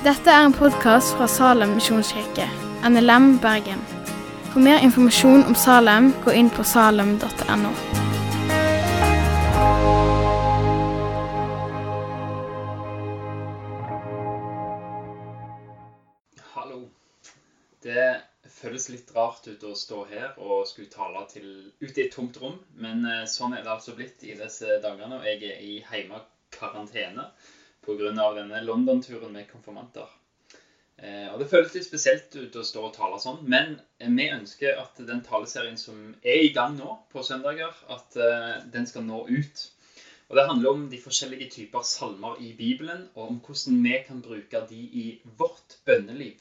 Dette er en podkast fra Salem misjonskirke, NLM Bergen. For mer informasjon om Salem, gå inn på salem.no. Hallo. Det føles litt rart ut å stå her og skulle tale til, ut i et tomt rom, men eh, sånn er det altså blitt i disse dagene. Og jeg er i heimekarantene pga. denne London-turen med konfirmanter. Eh, og Det føles litt spesielt ut å stå og tale sånn, men eh, vi ønsker at den taleserien som er i gang nå på søndager, at eh, den skal nå ut. Og Det handler om de forskjellige typer salmer i Bibelen, og om hvordan vi kan bruke de i vårt bønneliv.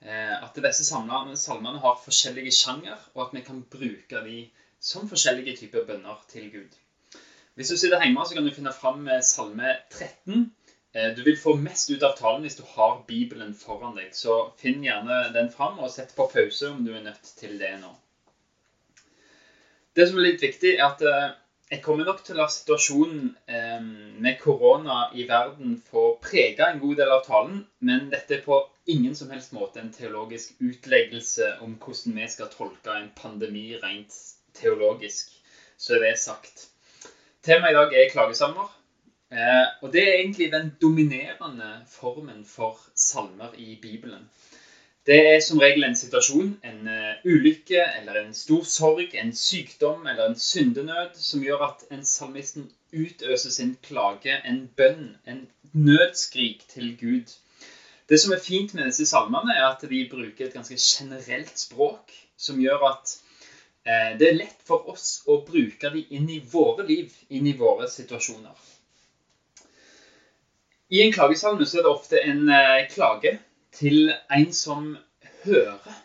At disse salmene har forskjellige sjanger, og at vi kan bruke de som forskjellige typer bønner til Gud. Hvis du sitter hjemme, så kan du finne fram med salme 13. Eh, Du vil få mest ut av talen hvis du har Bibelen foran deg. Så finn gjerne den fram, og sett på pause om du er nødt til det nå. Det som er litt viktig, er at eh, jeg kommer nok til å la situasjonen eh, med korona i verden få prege en god del av talen, men dette er på ingen som helst måte en teologisk utleggelse om hvordan vi skal tolke en pandemi rent teologisk. Så er det sagt. Temaet i dag er klagesalmer. Eh, og det er egentlig den dominerende formen for salmer i Bibelen. Det er som regel en situasjon, en uh, ulykke eller en stor sorg, en sykdom eller en syndenød som gjør at en salmisten utøser sin klage, en bønn, en nødskrik til Gud. Det som er fint med disse salmene, er at de bruker et ganske generelt språk, som gjør at det er lett for oss å bruke de inn i våre liv, inn i våre situasjoner. I en klagesalme er det ofte en eh, klage til en som hører.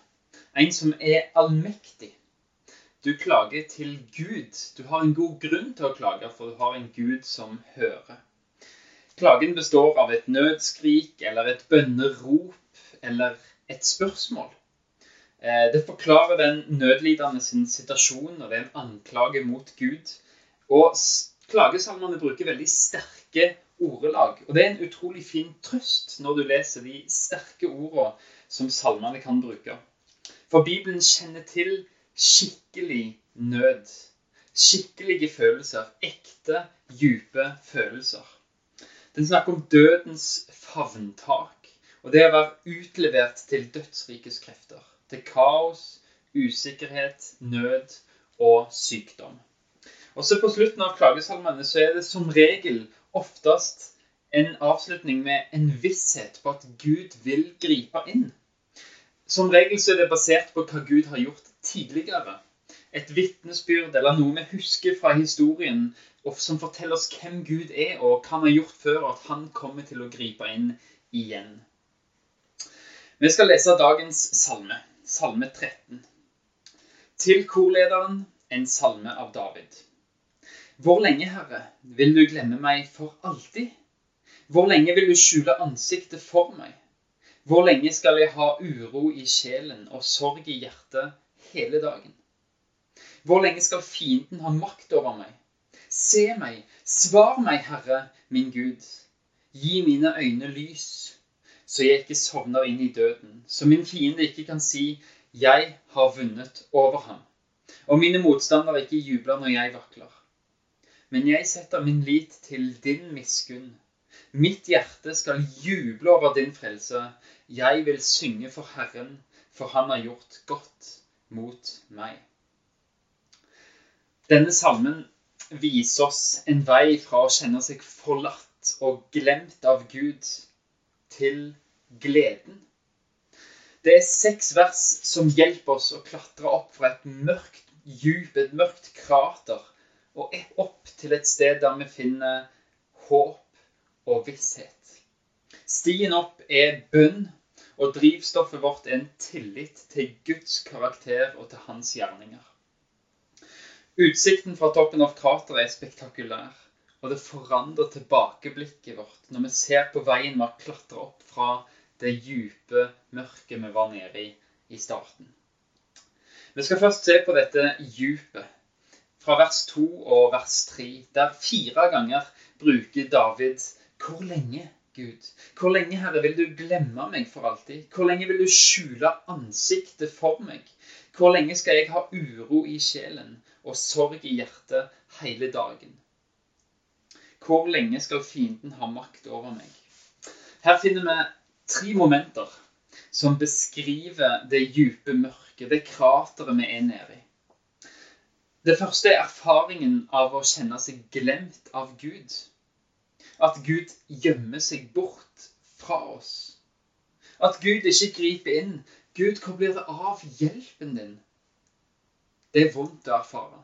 En som er allmektig. Du klager til Gud. Du har en god grunn til å klage, for du har en Gud som hører. Klagen består av et nødskrik eller et bønnerop eller et spørsmål. Eh, Det forklarer den nødlidende sin situasjon, og det er en anklage mot Gud. Og klagesalmene bruker veldig sterke ordelag. Og det er en utrolig fin trøst når du leser de sterke ordene som salmene kan bruke. For Bibelen kjenner til skikkelig nød. Skikkelige følelser. Ekte, dype følelser. Den snakker om dødens favntak. Og det å være utlevert til dødsrikes krefter. Til kaos, usikkerhet, nød og sykdom. Også på slutten av klagesalmene så er det som regel oftest en avslutning med en visshet på at Gud vil gripe inn. Som regel så er det basert på hva Gud har gjort tidligere. Et vitnesbyrd eller noe vi husker fra historien som forteller oss hvem Gud er, og hva han har gjort før, og at han kommer til å gripe inn igjen. Vi skal lese dagens salme, salme 13. Til korlederen en salme av David. Hvor lenge, Herre, vil du glemme meg for alltid? Hvor lenge vil du skjule ansiktet for meg? Hvor lenge skal jeg ha uro i sjelen og sorg i hjertet hele dagen? Hvor lenge skal fienden ha makt over meg? Se meg, svar meg, Herre, min Gud. Gi mine øyne lys, så jeg ikke sovner inn i døden, så min fiende ikke kan si 'Jeg har vunnet over ham', og mine motstandere ikke jubler når jeg vakler. Men jeg setter min lit til din miskunn. Mitt hjerte skal juble over din frelse. Jeg vil synge for Herren, for han har gjort godt mot meg. Denne salmen viser oss en vei fra å kjenne seg forlatt og glemt av Gud til gleden. Det er seks vers som hjelper oss å klatre opp fra et mørkt djup, et mørkt krater, og opp til et sted der vi finner håp og visshet. Stien opp er bunn, og drivstoffet vårt er en tillit til Guds karakter og til hans gjerninger. Utsikten fra toppen av krateret er spektakulær, og det forandrer tilbakeblikket vårt når vi ser på veien vi har klatra opp fra det djupe mørket vi var nede i i starten. Vi skal først se på dette djupet, fra vers 2 og vers 3, der fire ganger bruker David 'Hvor lenge Gud? Hvor lenge, Herre, vil du glemme meg for alltid? Hvor lenge vil du skjule ansiktet for meg? Hvor lenge skal jeg ha uro i sjelen og sorg i hjertet hele dagen? Hvor lenge skal fienden ha makt over meg? Her finner vi tre momenter som beskriver det dype mørket, det krateret vi er nede i. Det første er erfaringen av å kjenne seg glemt av Gud. At Gud gjemmer seg bort fra oss. At Gud ikke griper inn. Gud, hvor blir det av hjelpen din? Det er vondt å erfare.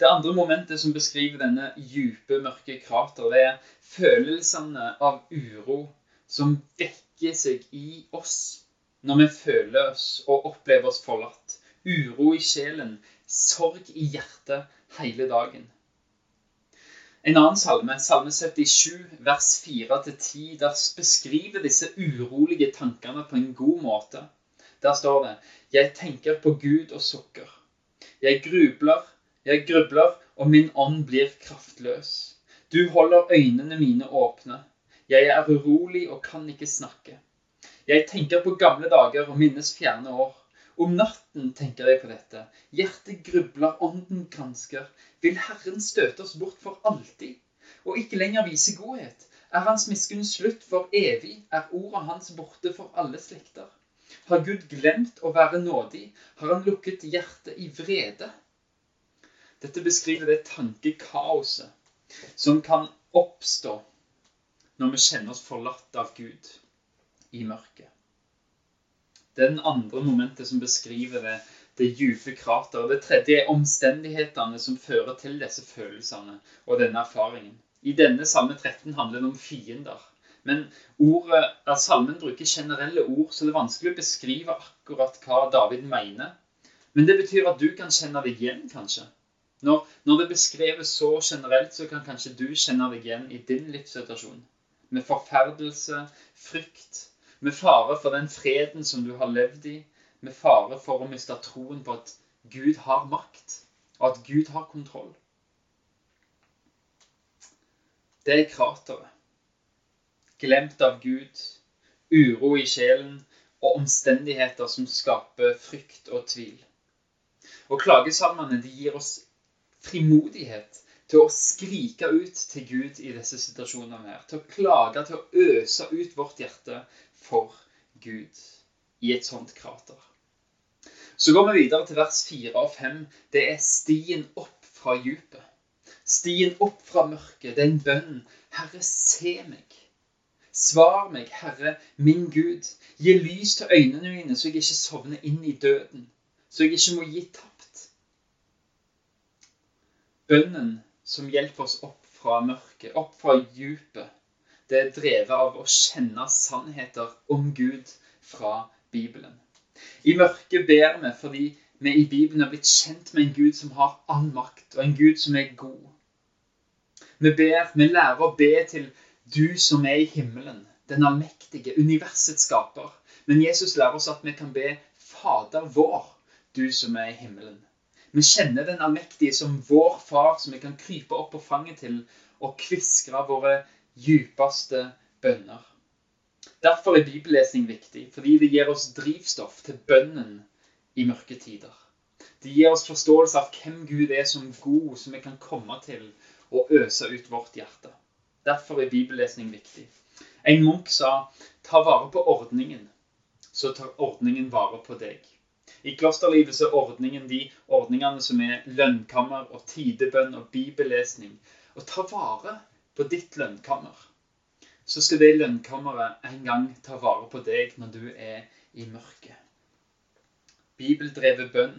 Det andre momentet som beskriver denne dype, mørke krateret, er følelsene av uro som vekker seg i oss når vi føler oss og opplever oss forlatt. Uro i sjelen, sorg i hjertet hele dagen. En annen salme, salme 77, vers 4-10, der beskriver disse urolige tankene på en god måte. Der står det Jeg tenker på Gud og sukker. Jeg grubler, jeg grubler, og min ånd blir kraftløs. Du holder øynene mine åpne. Jeg er urolig og kan ikke snakke. Jeg tenker på gamle dager og minnes fjerne år. Om natten tenker jeg på dette. Hjertet grubler, ånden gransker. Vil Herren støte oss bort for alltid, og ikke lenger vise godhet? Er Hans miskunn slutt for evig? Er ordet Hans borte for alle slekter? Har Gud glemt å være nådig? Har Han lukket hjertet i vrede? Dette beskriver det tankekaoset som kan oppstå når vi kjenner oss forlatt av Gud i mørket. Det er Den andre momentet som beskriver det, det dype krateret. Det tredje er omstendighetene som fører til disse følelsene og denne erfaringen. I denne samme 13 handler det om fiender. Men ordet, salmen bruker generelle ord, så det er vanskelig å beskrive akkurat hva David mener. Men det betyr at du kan kjenne deg igjen, kanskje. Når, når det beskreves så generelt, så kan kanskje du kjenne deg igjen i din livssituasjon. Med forferdelse, frykt, med fare for den freden som du har levd i. Med fare for å miste troen på at Gud har makt, og at Gud har kontroll. Det er krateret. Glemt av Gud, uro i sjelen og omstendigheter som skaper frykt og tvil. Og Klagesalmene de gir oss frimodighet til å skrike ut til Gud i disse situasjonene. her, Til å klage, til å øse ut vårt hjerte for Gud i et sånt krater. Så går vi videre til vers 4 og 5. Det er stien opp fra djupet. Stien opp fra mørket. Det er en bønn. Herre, se meg. Svar meg, Herre, min Gud. Gi lys til øynene mine, så jeg ikke sovner inn i døden. Så jeg ikke må gi tapt. Bønnen som hjelper oss opp fra mørket, opp fra djupet, det er drevet av å kjenne sannheter om Gud fra Bibelen. I mørket ber vi fordi vi i Bibelen har blitt kjent med en Gud som har all makt, og en Gud som er god. Vi ber, vi lærer å be til du som er i himmelen, den allmektige, universets skaper. Men Jesus lærer oss at vi kan be Fader vår, du som er i himmelen. Vi kjenner den allmektige som vår far, som vi kan krype opp på fanget til og kviskre våre djupeste bønner. Derfor er bibellesning viktig, fordi det gir oss drivstoff til bønnen i mørke tider. Det gir oss forståelse av hvem Gud er som god, som vi kan komme til og øse ut vårt hjerte. Derfor er bibellesning viktig. En munk sa 'ta vare på ordningen', så tar ordningen vare på deg. I klosterlivet så er ordningen de ordningene som er lønnkammer og tidebønn og bibellesning. Å ta vare på ditt lønnkammer, så skal det lønnkammeret en gang ta vare på deg når du er i mørket. Bibeldrevet bønn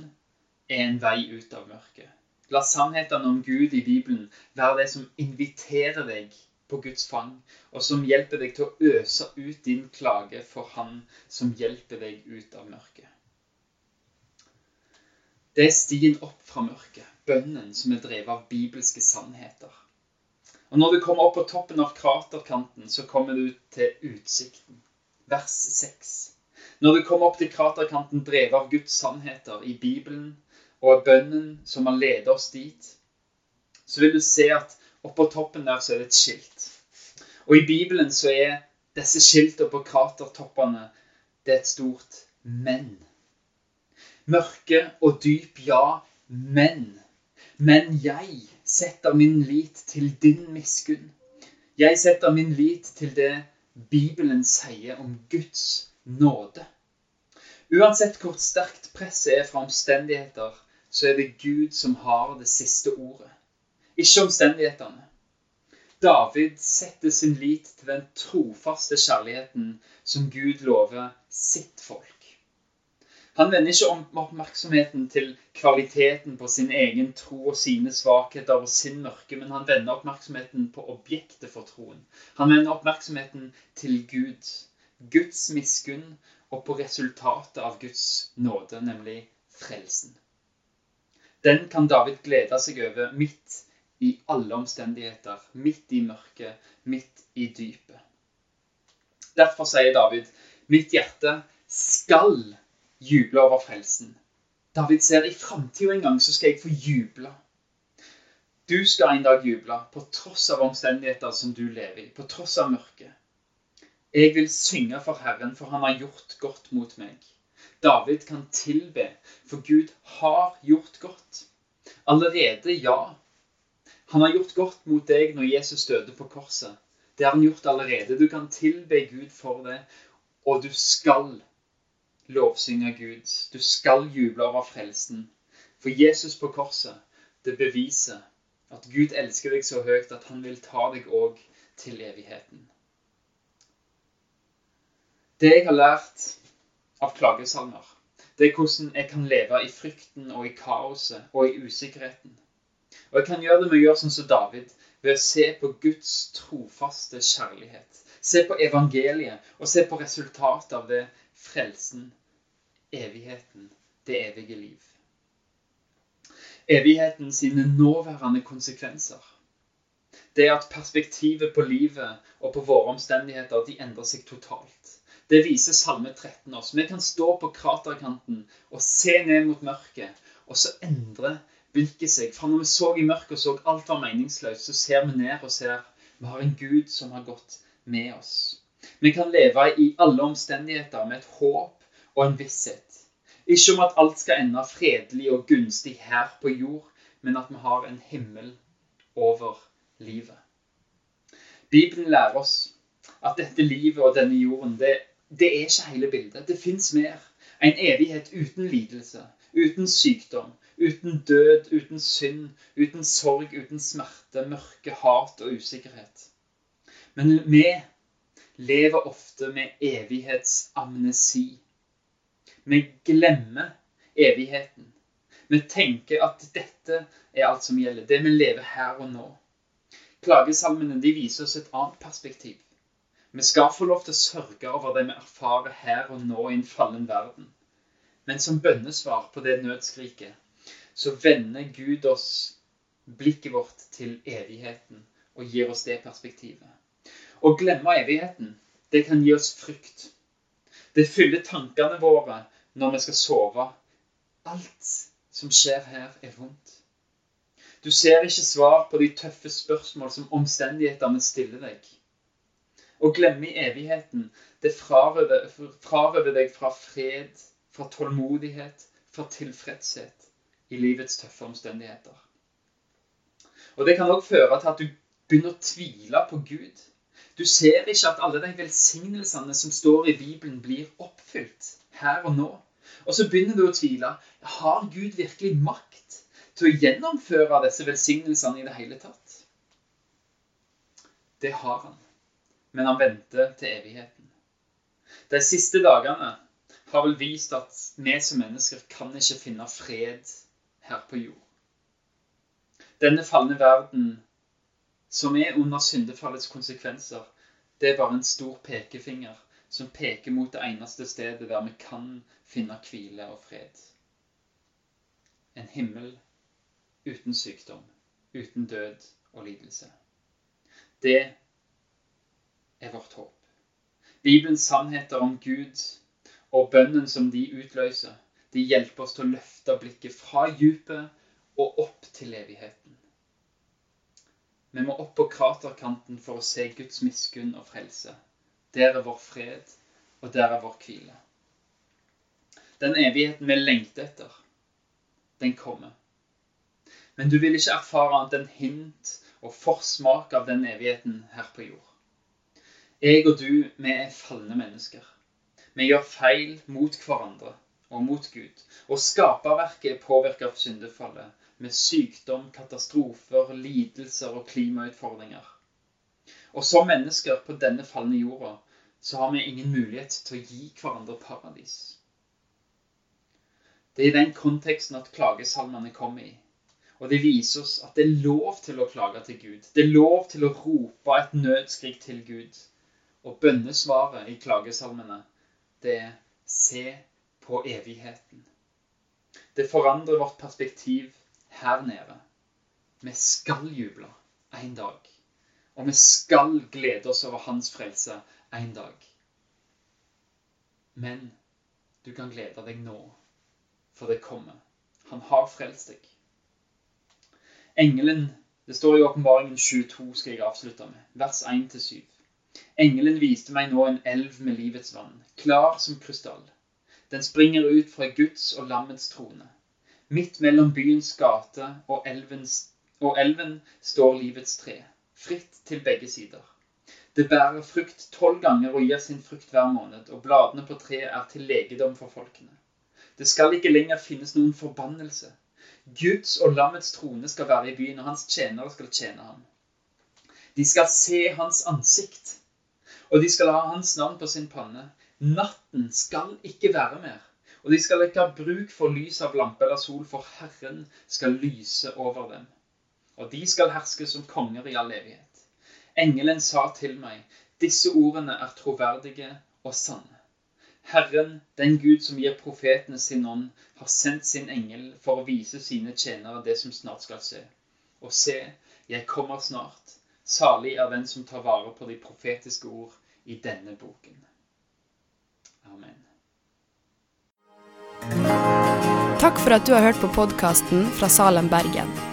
er en vei ut av mørket. La sannhetene om Gud i Bibelen være det som inviterer deg på Guds fang, og som hjelper deg til å øse ut din klage for Han som hjelper deg ut av mørket. Det er stien opp fra mørket, bønnen som er drevet av bibelske sannheter. Og Når du kommer opp på toppen av kraterkanten, så kommer du til utsikten. Vers 6. Når du kommer opp til kraterkanten drevet av Guds sannheter i Bibelen og bønnen som har ledet oss dit, så vil du se at oppå toppen der så er det et skilt. Og i Bibelen så er disse skiltene på kratertoppene det er et stort men. Mørke og dyp, ja, men. Men jeg setter min lit til din miskunn. Jeg setter min lit til det Bibelen sier om Guds nåde. Uansett hvor sterkt presset er fra omstendigheter, så er det Gud som har det siste ordet, ikke omstendighetene. David setter sin lit til den trofaste kjærligheten som Gud lover sitt folk. Han vender ikke om oppmerksomheten til kvaliteten på sin egen tro og sine svakheter og sin mørke, men han vender oppmerksomheten på objektet for troen. Han vender oppmerksomheten til Gud, Guds miskunn og på resultatet av Guds nåde, nemlig frelsen. Den kan David glede seg over midt i alle omstendigheter, midt i mørket, midt i dypet. Derfor sier David, mitt hjerte skal juble over frelsen. David ser i framtida en gang så skal jeg få juble. Du skal en dag juble på tross av omstendigheter som du lever i, på tross av mørket. Jeg vil synge for Herren, for han har gjort godt mot meg. David kan tilbe, for Gud har gjort godt. Allerede, ja, han har gjort godt mot deg når Jesus døde på korset. Det har han gjort allerede. Du kan tilbe Gud for det, og du skal lovsynge Gud. Du skal juble over frelsen. For Jesus på korset, det beviser at Gud elsker deg så høyt at han vil ta deg òg til evigheten. Det jeg har lært av klagesalmer, det er hvordan jeg kan leve i frykten og i kaoset og i usikkerheten. Og jeg kan gjøre det med å gjøre sånn som David, ved å se på Guds trofaste kjærlighet. Se på evangeliet, og se på resultatet av det frelsen, evigheten, det evige liv. Evigheten sine nåværende konsekvenser. Det at perspektivet på livet og på våre omstendigheter de endrer seg totalt. Det viser Salme 13 oss. Vi kan stå på kraterkanten og se ned mot mørket, og så endrer blikket seg. For når vi så i mørket og så alt var meningsløst, så ser vi ned og ser vi har en Gud som har gått med oss. Vi kan leve i alle omstendigheter med et håp og en visshet. Ikke om at alt skal ende fredelig og gunstig her på jord, men at vi har en himmel over livet. Bibelen lærer oss at dette livet og denne jorden, det, det er ikke hele bildet. Det fins mer. En evighet uten lidelse, uten sykdom, Uten død, uten synd, uten sorg, uten smerte, mørke, hat og usikkerhet. Men vi lever ofte med evighetsamnesi. Vi glemmer evigheten. Vi tenker at dette er alt som gjelder. Det vi lever her og nå. Klagesalmene viser oss et annet perspektiv. Vi skal få lov til å sørge over det vi erfarer her og nå i en fallen verden. Men som bønnesvar på det nødskriket så vender Gud oss blikket vårt til evigheten og gir oss det perspektivet. Å glemme evigheten, det kan gi oss frykt. Det fyller tankene våre når vi skal sove. Alt som skjer her, er vondt. Du ser ikke svar på de tøffe spørsmål som omstendighetene stiller deg. Å glemme i evigheten, det frarøver deg fra fred, fra tålmodighet, fra tilfredshet i livets tøffe omstendigheter. Og Det kan òg føre til at du begynner å tvile på Gud. Du ser ikke at alle de velsignelsene som står i Bibelen, blir oppfylt her og nå. Og så begynner du å tvile. Har Gud virkelig makt til å gjennomføre disse velsignelsene i det hele tatt? Det har han, men han venter til evigheten. De siste dagene har vel vist at vi som mennesker kan ikke finne fred her på jord. Denne falne verden som er under syndefallets konsekvenser, det er bare en stor pekefinger som peker mot det eneste stedet der vi kan finne hvile og fred. En himmel uten sykdom, uten død og lidelse. Det er vårt håp. Bibelens sannheter om Gud og bønnen som de utløser, de hjelper oss til å løfte blikket fra dypet og opp til evigheten. Vi må opp på kraterkanten for å se Guds miskunn og frelse. Der er vår fred, og der er vår hvile. Den evigheten vi lengter etter, den kommer. Men du vil ikke erfare enn hint og forsmak av den evigheten her på jord. Jeg og du, vi er falne mennesker. Vi gjør feil mot hverandre og mot Gud. Og skaperverket er påvirket av syndefallet, med sykdom, katastrofer, lidelser og klimautfordringer. Og som mennesker på denne falne jorda så har vi ingen mulighet til å gi hverandre paradis. Det er i den konteksten at klagesalmene kommer i. Og det viser oss at det er lov til å klage til Gud. Det er lov til å rope et nødskrik til Gud. Og bønnesvaret i klagesalmene, det er se på evigheten. Det forandrer vårt perspektiv her nede. Vi skal juble en dag. Og vi skal glede oss over hans frelse en dag. Men du kan glede deg nå, for det kommer. Han har frelst deg. Engelen Det står i Åpenbaringen 22, skal jeg avslutte med, vers 1-7. Engelen viste meg nå en elv med livets vann, klar som krystall. Den springer ut fra Guds og lammets trone. Midt mellom byens gate og, elvens, og elven står livets tre, fritt til begge sider. Det bærer frukt tolv ganger og gir sin frukt hver måned, og bladene på treet er til legedom for folkene. Det skal ikke lenger finnes noen forbannelse. Guds og lammets trone skal være i byen, og hans tjenere skal tjene ham. De skal se hans ansikt, og de skal ha hans navn på sin panne. Natten skal ikke være mer, og de skal ikke ha bruk for lys av lampe eller sol, for Herren skal lyse over dem. Og de skal herske som konger i all evighet. Engelen sa til meg, disse ordene er troverdige og sanne. Herren, den Gud som gir profetene sin ånd, har sendt sin engel for å vise sine tjenere det som snart skal skje. Og se, jeg kommer snart. Salig er den som tar vare på de profetiske ord i denne boken. Amen. Takk for at du har hørt på podkasten fra Salem, Bergen.